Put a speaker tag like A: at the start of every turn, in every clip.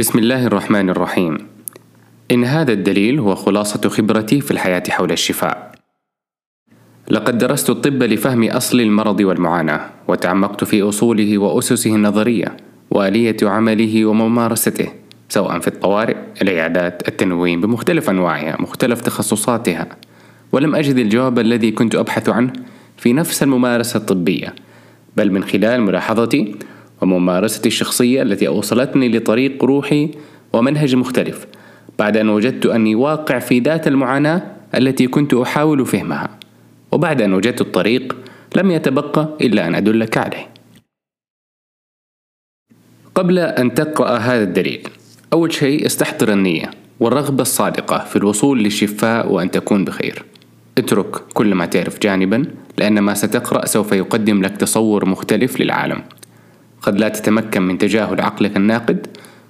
A: بسم الله الرحمن الرحيم إن هذا الدليل هو خلاصة خبرتي في الحياة حول الشفاء لقد درست الطب لفهم أصل المرض والمعاناة وتعمقت في أصوله وأسسه النظرية وآلية عمله وممارسته سواء في الطوارئ، العيادات، التنويم بمختلف أنواعها، مختلف تخصصاتها، ولم أجد الجواب الذي كنت أبحث عنه في نفس الممارسة الطبية، بل من خلال ملاحظتي وممارستي الشخصية التي أوصلتني لطريق روحي ومنهج مختلف، بعد أن وجدت أني واقع في ذات المعاناة التي كنت أحاول فهمها، وبعد أن وجدت الطريق لم يتبقى إلا أن أدلك عليه. قبل أن تقرأ هذا الدليل أول شيء استحضر النية والرغبة الصادقة في الوصول للشفاء وأن تكون بخير. اترك كل ما تعرف جانبا لأن ما ستقرأ سوف يقدم لك تصور مختلف للعالم. قد لا تتمكن من تجاهل عقلك الناقد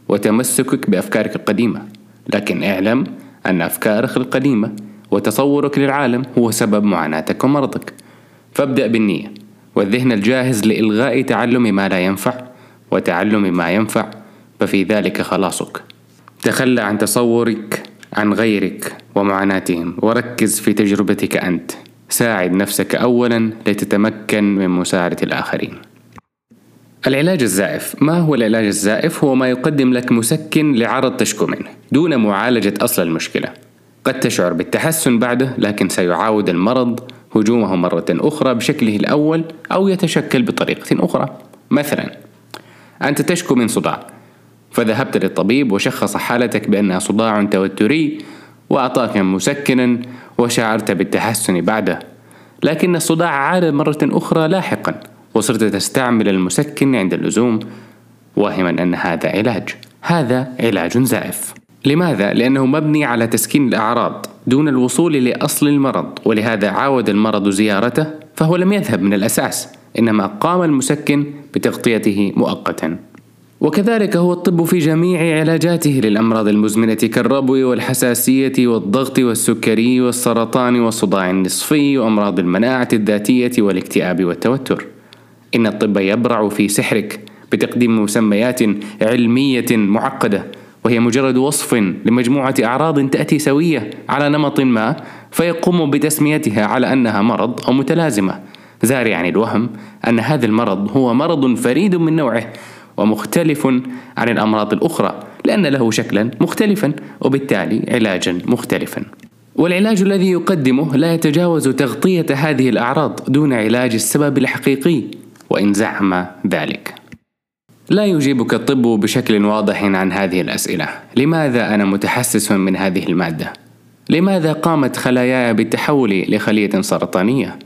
A: وتمسكك بأفكارك القديمة. لكن اعلم أن أفكارك القديمة وتصورك للعالم هو سبب معاناتك ومرضك. فابدأ بالنية والذهن الجاهز لإلغاء تعلم ما لا ينفع وتعلم ما ينفع ففي ذلك خلاصك. تخلى عن تصورك عن غيرك ومعاناتهم وركز في تجربتك أنت. ساعد نفسك اولا لتتمكن من مساعدة الآخرين. العلاج الزائف. ما هو العلاج الزائف؟ هو ما يقدم لك مسكن لعرض تشكو منه دون معالجة أصل المشكلة. قد تشعر بالتحسن بعده لكن سيعاود المرض هجومه مرة أخرى بشكله الأول أو يتشكل بطريقة أخرى. مثلا أنت تشكو من صداع. فذهبت للطبيب وشخص حالتك بأنها صداع توتري وأعطاك مسكنا وشعرت بالتحسن بعده. لكن الصداع عاد مرة أخرى لاحقا. وصرت تستعمل المسكن عند اللزوم واهما أن هذا علاج هذا علاج زائف لماذا؟ لأنه مبني على تسكين الأعراض دون الوصول لأصل المرض ولهذا عاود المرض زيارته فهو لم يذهب من الأساس إنما قام المسكن بتغطيته مؤقتا وكذلك هو الطب في جميع علاجاته للأمراض المزمنة كالربو والحساسية والضغط والسكري والسرطان والصداع النصفي وأمراض المناعة الذاتية والاكتئاب والتوتر. إن الطب يبرع في سحرك بتقديم مسميات علمية معقدة وهي مجرد وصف لمجموعة أعراض تأتي سوية على نمط ما فيقوم بتسميتها على أنها مرض أو متلازمة. زارعا الوهم أن هذا المرض هو مرض فريد من نوعه ومختلف عن الأمراض الأخرى لأن له شكلا مختلفا وبالتالي علاجا مختلفا. والعلاج الذي يقدمه لا يتجاوز تغطية هذه الأعراض دون علاج السبب الحقيقي. وإن زعم ذلك. لا يجيبك الطب بشكل واضح عن هذه الأسئلة. لماذا أنا متحسس من هذه المادة؟ لماذا قامت خلاياي بالتحول لخلية سرطانية؟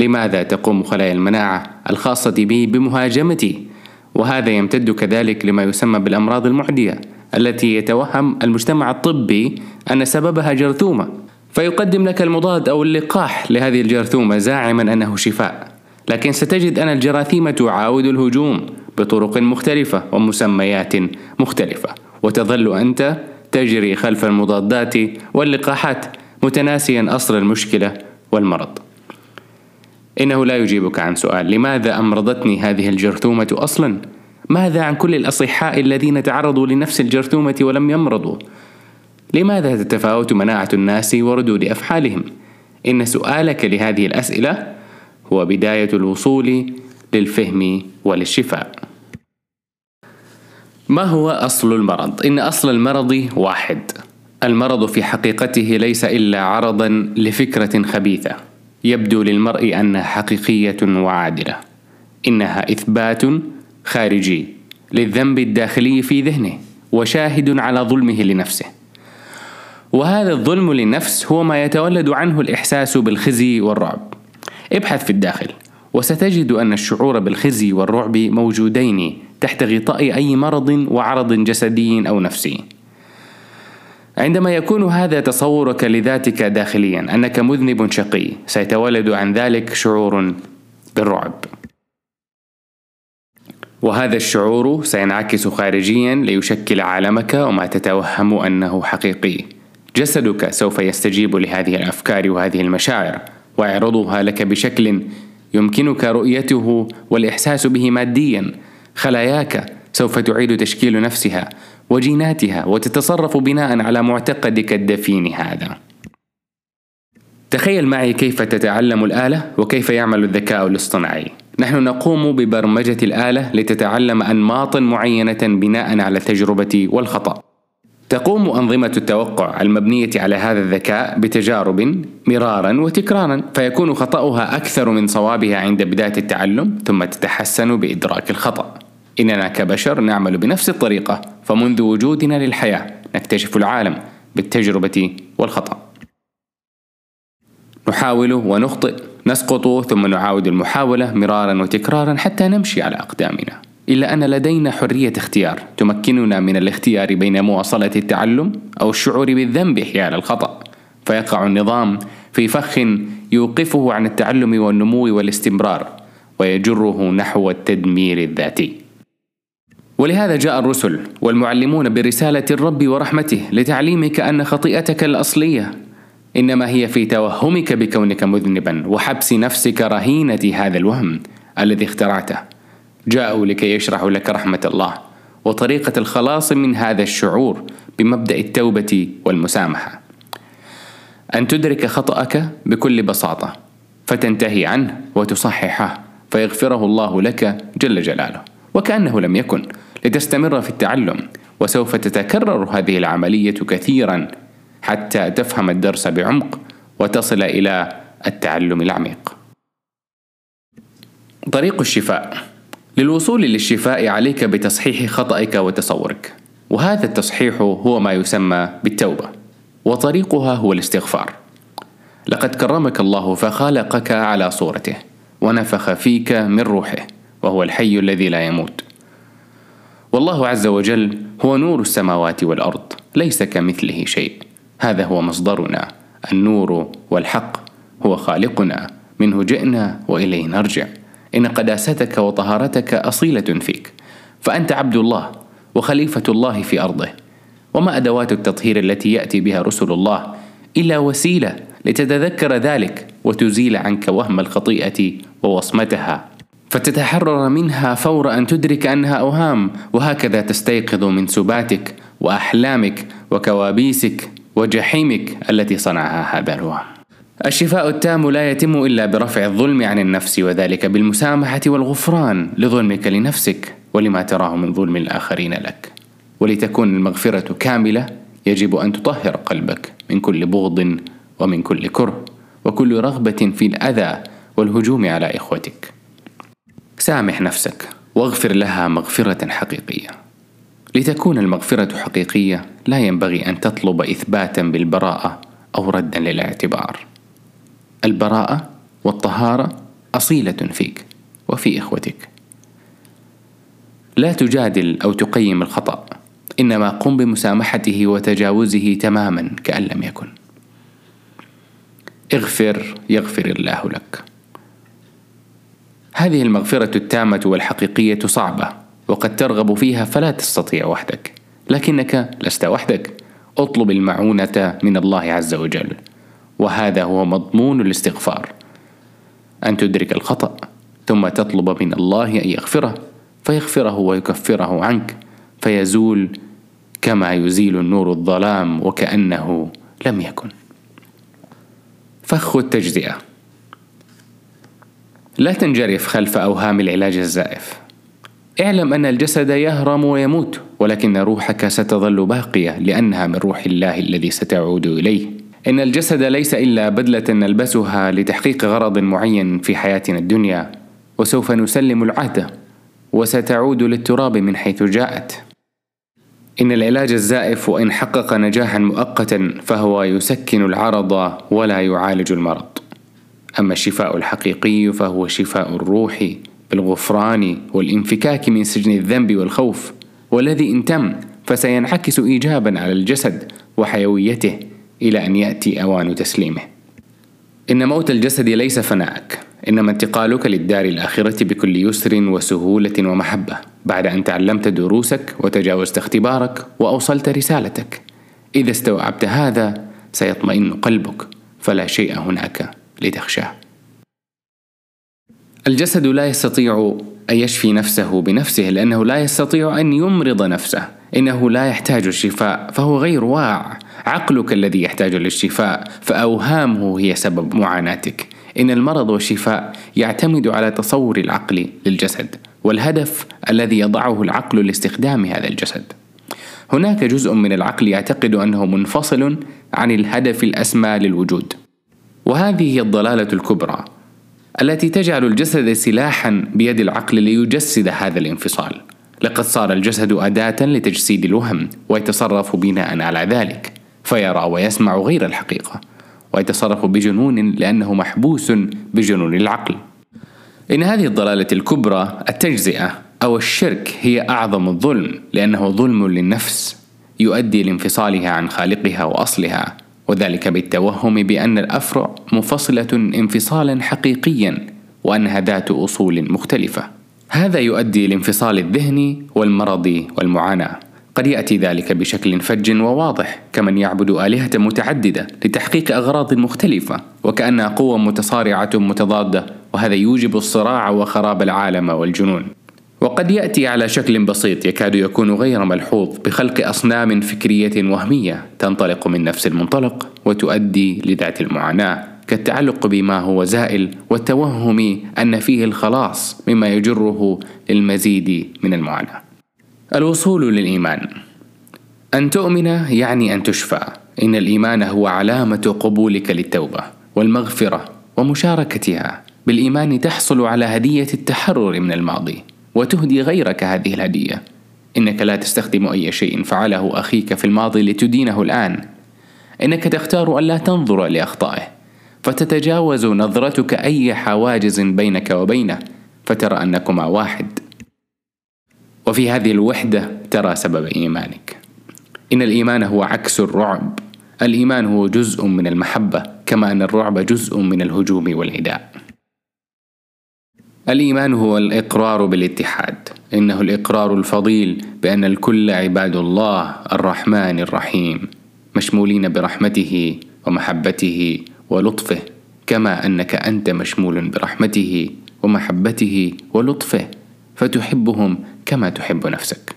A: لماذا تقوم خلايا المناعة الخاصة بي بمهاجمتي؟ وهذا يمتد كذلك لما يسمى بالأمراض المعدية التي يتوهم المجتمع الطبي أن سببها جرثومة. فيقدم لك المضاد أو اللقاح لهذه الجرثومة زاعما أنه شفاء. لكن ستجد أن الجراثيم تعاود الهجوم بطرق مختلفة ومسميات مختلفة وتظل أنت تجري خلف المضادات واللقاحات متناسيا أصل المشكلة والمرض إنه لا يجيبك عن سؤال لماذا أمرضتني هذه الجرثومة أصلا؟ ماذا عن كل الأصحاء الذين تعرضوا لنفس الجرثومة ولم يمرضوا؟ لماذا تتفاوت مناعة الناس وردود أفعالهم؟ إن سؤالك لهذه الأسئلة هو بداية الوصول للفهم وللشفاء. ما هو أصل المرض؟ إن أصل المرض واحد. المرض في حقيقته ليس إلا عرضا لفكرة خبيثة يبدو للمرء أنها حقيقية وعادلة إنها إثبات خارجي للذنب الداخلي في ذهنه وشاهد على ظلمه لنفسه وهذا الظلم للنفس هو ما يتولد عنه الإحساس بالخزي والرعب ابحث في الداخل. وستجد أن الشعور بالخزي والرعب موجودين تحت غطاء أي مرض وعرض جسدي أو نفسي. عندما يكون هذا تصورك لذاتك داخليا أنك مذنب شقي سيتولد عن ذلك شعور بالرعب. وهذا الشعور سينعكس خارجيا ليشكل عالمك وما تتوهم أنه حقيقي. جسدك سوف يستجيب لهذه الأفكار وهذه المشاعر. ويعرضها لك بشكل يمكنك رؤيته والإحساس به ماديا. خلاياك سوف تعيد تشكيل نفسها وجيناتها وتتصرف بناء على معتقدك الدفين هذا. تخيل معي كيف تتعلم الآلة وكيف يعمل الذكاء الاصطناعي. نحن نقوم ببرمجة الآلة لتتعلم أنماط معينة بناء على التجربة والخطأ. تقوم أنظمة التوقع المبنية على هذا الذكاء بتجارب مرارا وتكرارا فيكون خطأها أكثر من صوابها عند بداية التعلم ثم تتحسن بإدراك الخطأ. إننا كبشر نعمل بنفس الطريقة فمنذ وجودنا للحياة نكتشف العالم بالتجربة والخطأ. نحاول ونخطئ نسقط ثم نعاود المحاولة مرارا وتكرارا حتى نمشي على أقدامنا. إلا أن لدينا حرية اختيار. تمكننا من الاختيار بين مواصلة التعلم أو الشعور بالذنب حيال الخطأ. فيقع النظام في فخ يوقفه عن التعلم والنمو والاستمرار ويجره نحو التدمير الذاتي. ولهذا جاء الرسل والمعلمون برسالة الرب ورحمته لتعليمك أن خطيئتك الأصلية إنما هي في توهمك بكونك مذنبا وحبس نفسك رهينة هذا الوهم الذي اخترعته. جاءوا لكي يشرحوا لك رحمة الله وطريقة الخلاص من هذا الشعور بمبدأ التوبة والمسامحة. أن تدرك خطأك بكل بساطة فتنتهي عنه وتصححه فيغفره الله لك جل جلاله. وكأنه لم يكن لتستمر في التعلم وسوف تتكرر هذه العملية كثيرا حتى تفهم الدرس بعمق وتصل إلى التعلم العميق. طريق الشفاء. للوصول للشفاء عليك بتصحيح خطأك وتصورك، وهذا التصحيح هو ما يسمى بالتوبة، وطريقها هو الاستغفار. لقد كرمك الله فخلقك على صورته، ونفخ فيك من روحه، وهو الحي الذي لا يموت. والله عز وجل هو نور السماوات والأرض ليس كمثله شيء هذا هو مصدرنا النور والحق هو خالقنا منه جئنا وإليه نرجع إن قداستك وطهارتك أصيلة فيك فأنت عبد الله وخليفة الله في أرضه. وما أدوات التطهير التي يأتي بها رسل الله إلا وسيلة لتتذكر ذلك وتزيل عنك وهم الخطيئة ووصمتها. فتتحرر منها فور أن تدرك أنها أوهام وهكذا تستيقظ من سباتك وأحلامك وكوابيسك وجحيمك التي صنعها هذا الوهم الشفاء التام لا يتم إلا برفع الظلم عن النفس وذلك بالمسامحة والغفران لظلمك لنفسك ولما تراه من ظلم الآخرين لك. ولتكون المغفرة كاملة يجب أن تطهر قلبك من كل بغض ومن كل كره وكل رغبة في الأذى والهجوم على إخوتك. سامح نفسك واغفر لها مغفرة حقيقية. لتكون المغفرة حقيقية لا ينبغي أن تطلب إثباتا بالبراءة أو ردا للاعتبار. البراءة والطهارة أصيلة فيك وفي إخوتك. لا تجادل أو تقيم الخطأ إنما قم بمسامحته وتجاوزه تماما كأن لم يكن. اغفر يغفر الله لك. هذه المغفرة التامة والحقيقية صعبة وقد ترغب فيها فلا تستطيع وحدك لكنك لست وحدك. اطلب المعونة من الله عز وجل. وهذا هو مضمون الاستغفار. أن تدرك الخطأ ثم تطلب من الله أن يغفره فيغفره ويكفره عنك فيزول كما يزيل النور الظلام وكأنه لم يكن. فخ التجزئة. لا تنجرف خلف أوهام العلاج الزائف. اعلم أن الجسد يهرم ويموت ولكن روحك ستظل باقية لأنها من روح الله الذي ستعود إليه. إن الجسد ليس إلا بدلة نلبسها لتحقيق غرض معين في حياتنا الدنيا وسوف نسلم العهد وستعود للتراب من حيث جاءت. إن العلاج الزائف وإن حقق نجاحا مؤقتا فهو يسكن العرض ولا يعالج المرض. أما الشفاء الحقيقي فهو شفاء الروح بالغفران والانفكاك من سجن الذنب والخوف والذي إن تم فسينعكس إيجابا على الجسد وحيويته. إلى أن يأتي أوان تسليمه. إن موت الجسد ليس فناءك، إنما انتقالك للدار الآخرة بكل يسر وسهولة ومحبة، بعد أن تعلمت دروسك وتجاوزت اختبارك وأوصلت رسالتك. إذا استوعبت هذا سيطمئن قلبك، فلا شيء هناك لتخشاه الجسد لا يستطيع أن يشفي نفسه بنفسه لأنه لا يستطيع أن يمرض نفسه إنه لا يحتاج الشفاء فهو غير واع عقلك الذي يحتاج للشفاء فأوهامه هي سبب معاناتك. إن المرض والشفاء يعتمد على تصور العقل للجسد والهدف الذي يضعه العقل لاستخدام هذا الجسد. هناك جزء من العقل يعتقد أنه منفصل عن الهدف الأسمى للوجود. وهذه هي الضلالة الكبرى التي تجعل الجسد سلاحا بيد العقل ليجسد هذا الانفصال. لقد صار الجسد أداة لتجسيد الوهم ويتصرف بناء على ذلك. فيرى ويسمع غير الحقيقة ويتصرف بجنون لأنه محبوس بجنون العقل. إن هذه الضلالة الكبرى التجزئة أو الشرك هي أعظم الظلم لأنه ظلم للنفس يؤدي لانفصالها عن خالقها وأصلها وذلك بالتوهم بأن الأفرع منفصلة انفصالا حقيقيا وأنها ذات أصول مختلفة. هذا يؤدي لانفصال الذهن والمرض والمعاناة. قد يأتي ذلك بشكل فج وواضح كمن يعبد آلهة متعددة لتحقيق أغراض مختلفة وكأنها قوة متصارعة متضادة وهذا يوجب الصراع وخراب العالم والجنون. وقد يأتي على شكل بسيط يكاد يكون غير ملحوظ بخلق أصنام فكرية وهمية تنطلق من نفس المنطلق وتؤدي لذات المعاناة كالتعلق بما هو زائل والتوهم أن فيه الخلاص مما يجره للمزيد من المعاناة. الوصول للإيمان. أن تؤمن يعني أن تشفى. إن الإيمان هو علامة قبولك للتوبة والمغفرة ومشاركتها. بالإيمان تحصل على هدية التحرر من الماضي وتهدي غيرك هذه الهدية. إنك لا تستخدم أي شيء فعله أخيك في الماضي لتدينه الآن. إنك تختار ألا تنظر لأخطائه. فتتجاوز نظرتك أي حواجز بينك وبينه. فترى أنكما واحد. وفي هذه الوحدة ترى سبب إيمانك. إن الإيمان هو عكس الرعب. الإيمان هو جزء من المحبة كما أن الرعب جزء من الهجوم والعداء الإيمان هو الإقرار بالاتحاد. إنه الإقرار الفضيل بأن الكل عباد الله الرحمن الرحيم مشمولين برحمته ومحبته ولطفه كما أنك أنت مشمول برحمته ومحبته ولطفه فتحبهم كما تحب نفسك.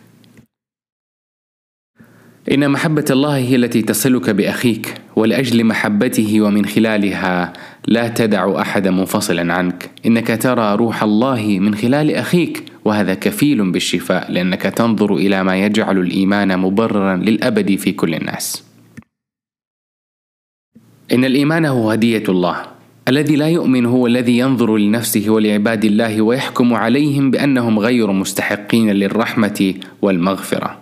A: إن محبة الله هي التي تصلك بأخيك ولأجل محبته ومن خلالها لا تدع احدا منفصلا عنك. إنك ترى روح الله من خلال أخيك وهذا كفيل بالشفاء لأنك تنظر إلى ما يجعل الإيمان مبررا للأبد في كل الناس. إن الإيمان هو هدية الله الذي لا يؤمن هو الذي ينظر لنفسه ولعباد الله ويحكم عليهم بأنهم غير مستحقين للرحمة والمغفرة.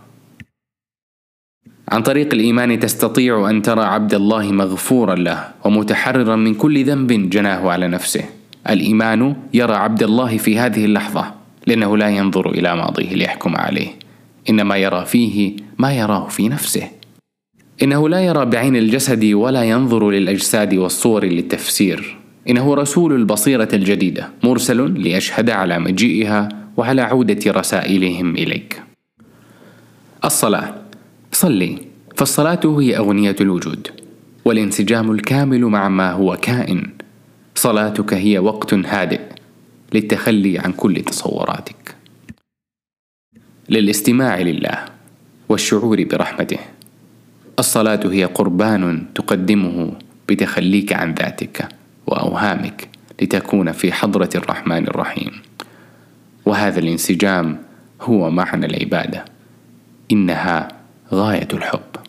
A: عن طريق الإيمان تستطيع أن ترى عبد الله مغفورا له ومتحررا من كل ذنب جناه على نفسه. الإيمان يرى عبد الله في هذه اللحظة لأنه لا ينظر إلى ماضيه ليحكم عليه إنما يرى فيه ما يراه في نفسه. إنه لا يرى بعين الجسد ولا ينظر للأجساد والصور للتفسير. إنه رسول البصيرة الجديدة مرسل ليشهد على مجيئها وعلى عودة رسائلهم إليك. الصلاة. صلي فالصلاة هي أغنية الوجود والانسجام الكامل مع ما هو كائن. صلاتك هي وقت هادئ للتخلي عن كل تصوراتك. للاستماع لله والشعور برحمته. الصلاة هي قربان تقدمه بتخليك عن ذاتك وأوهامك لتكون في حضرة الرحمن الرحيم. وهذا الانسجام هو معنى العبادة إنها غاية الحب.